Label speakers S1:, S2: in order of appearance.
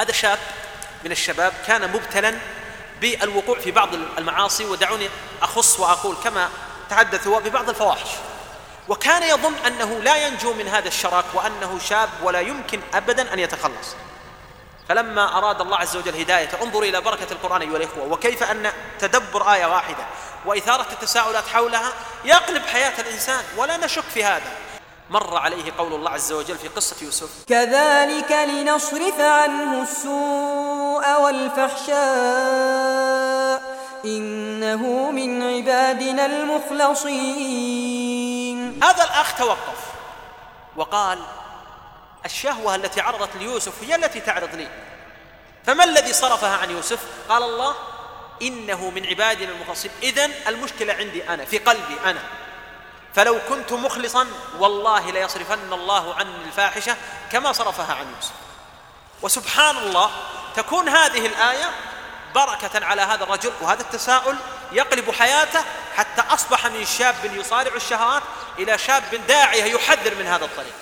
S1: هذا شاب من الشباب كان مبتلا بالوقوع في بعض المعاصي ودعوني أخص وأقول كما تحدثوا ببعض الفواحش. وكان يظن أنه لا ينجو من هذا الشراك وأنه شاب ولا يمكن ابدا أن يتخلص. فلما أراد الله عز وجل هدايته انظروا إلى بركة القرآن أيها الإخوة وكيف أن تدبر آية واحدة وإثارة التساؤلات حولها يقلب حياة الإنسان ولا نشك في هذا. مر عليه قول الله عز وجل في قصة يوسف.
S2: كذلك لنصرف عنه السوء والفحشاء إنه من عبادنا المخلصين.
S1: هذا الأخ توقف وقال الشهوة التي عرضت ليوسف هي التي تعرض لي. فما الذي صرفها عن يوسف؟ قال الله إنه من عبادنا المخلصين. إذن المشكلة عندي أنا في قلبي أنا. فلو كنت مخلصا والله ليصرفن الله عني الفاحشة كما صرفها عن يوسف. وسبحان الله تكون هذه الآية بركة على هذا الرجل وهذا التساؤل يقلب حياته حتى أصبح من شاب يصارع الشهوات إلى شاب داعية يحذر من هذا الطريق.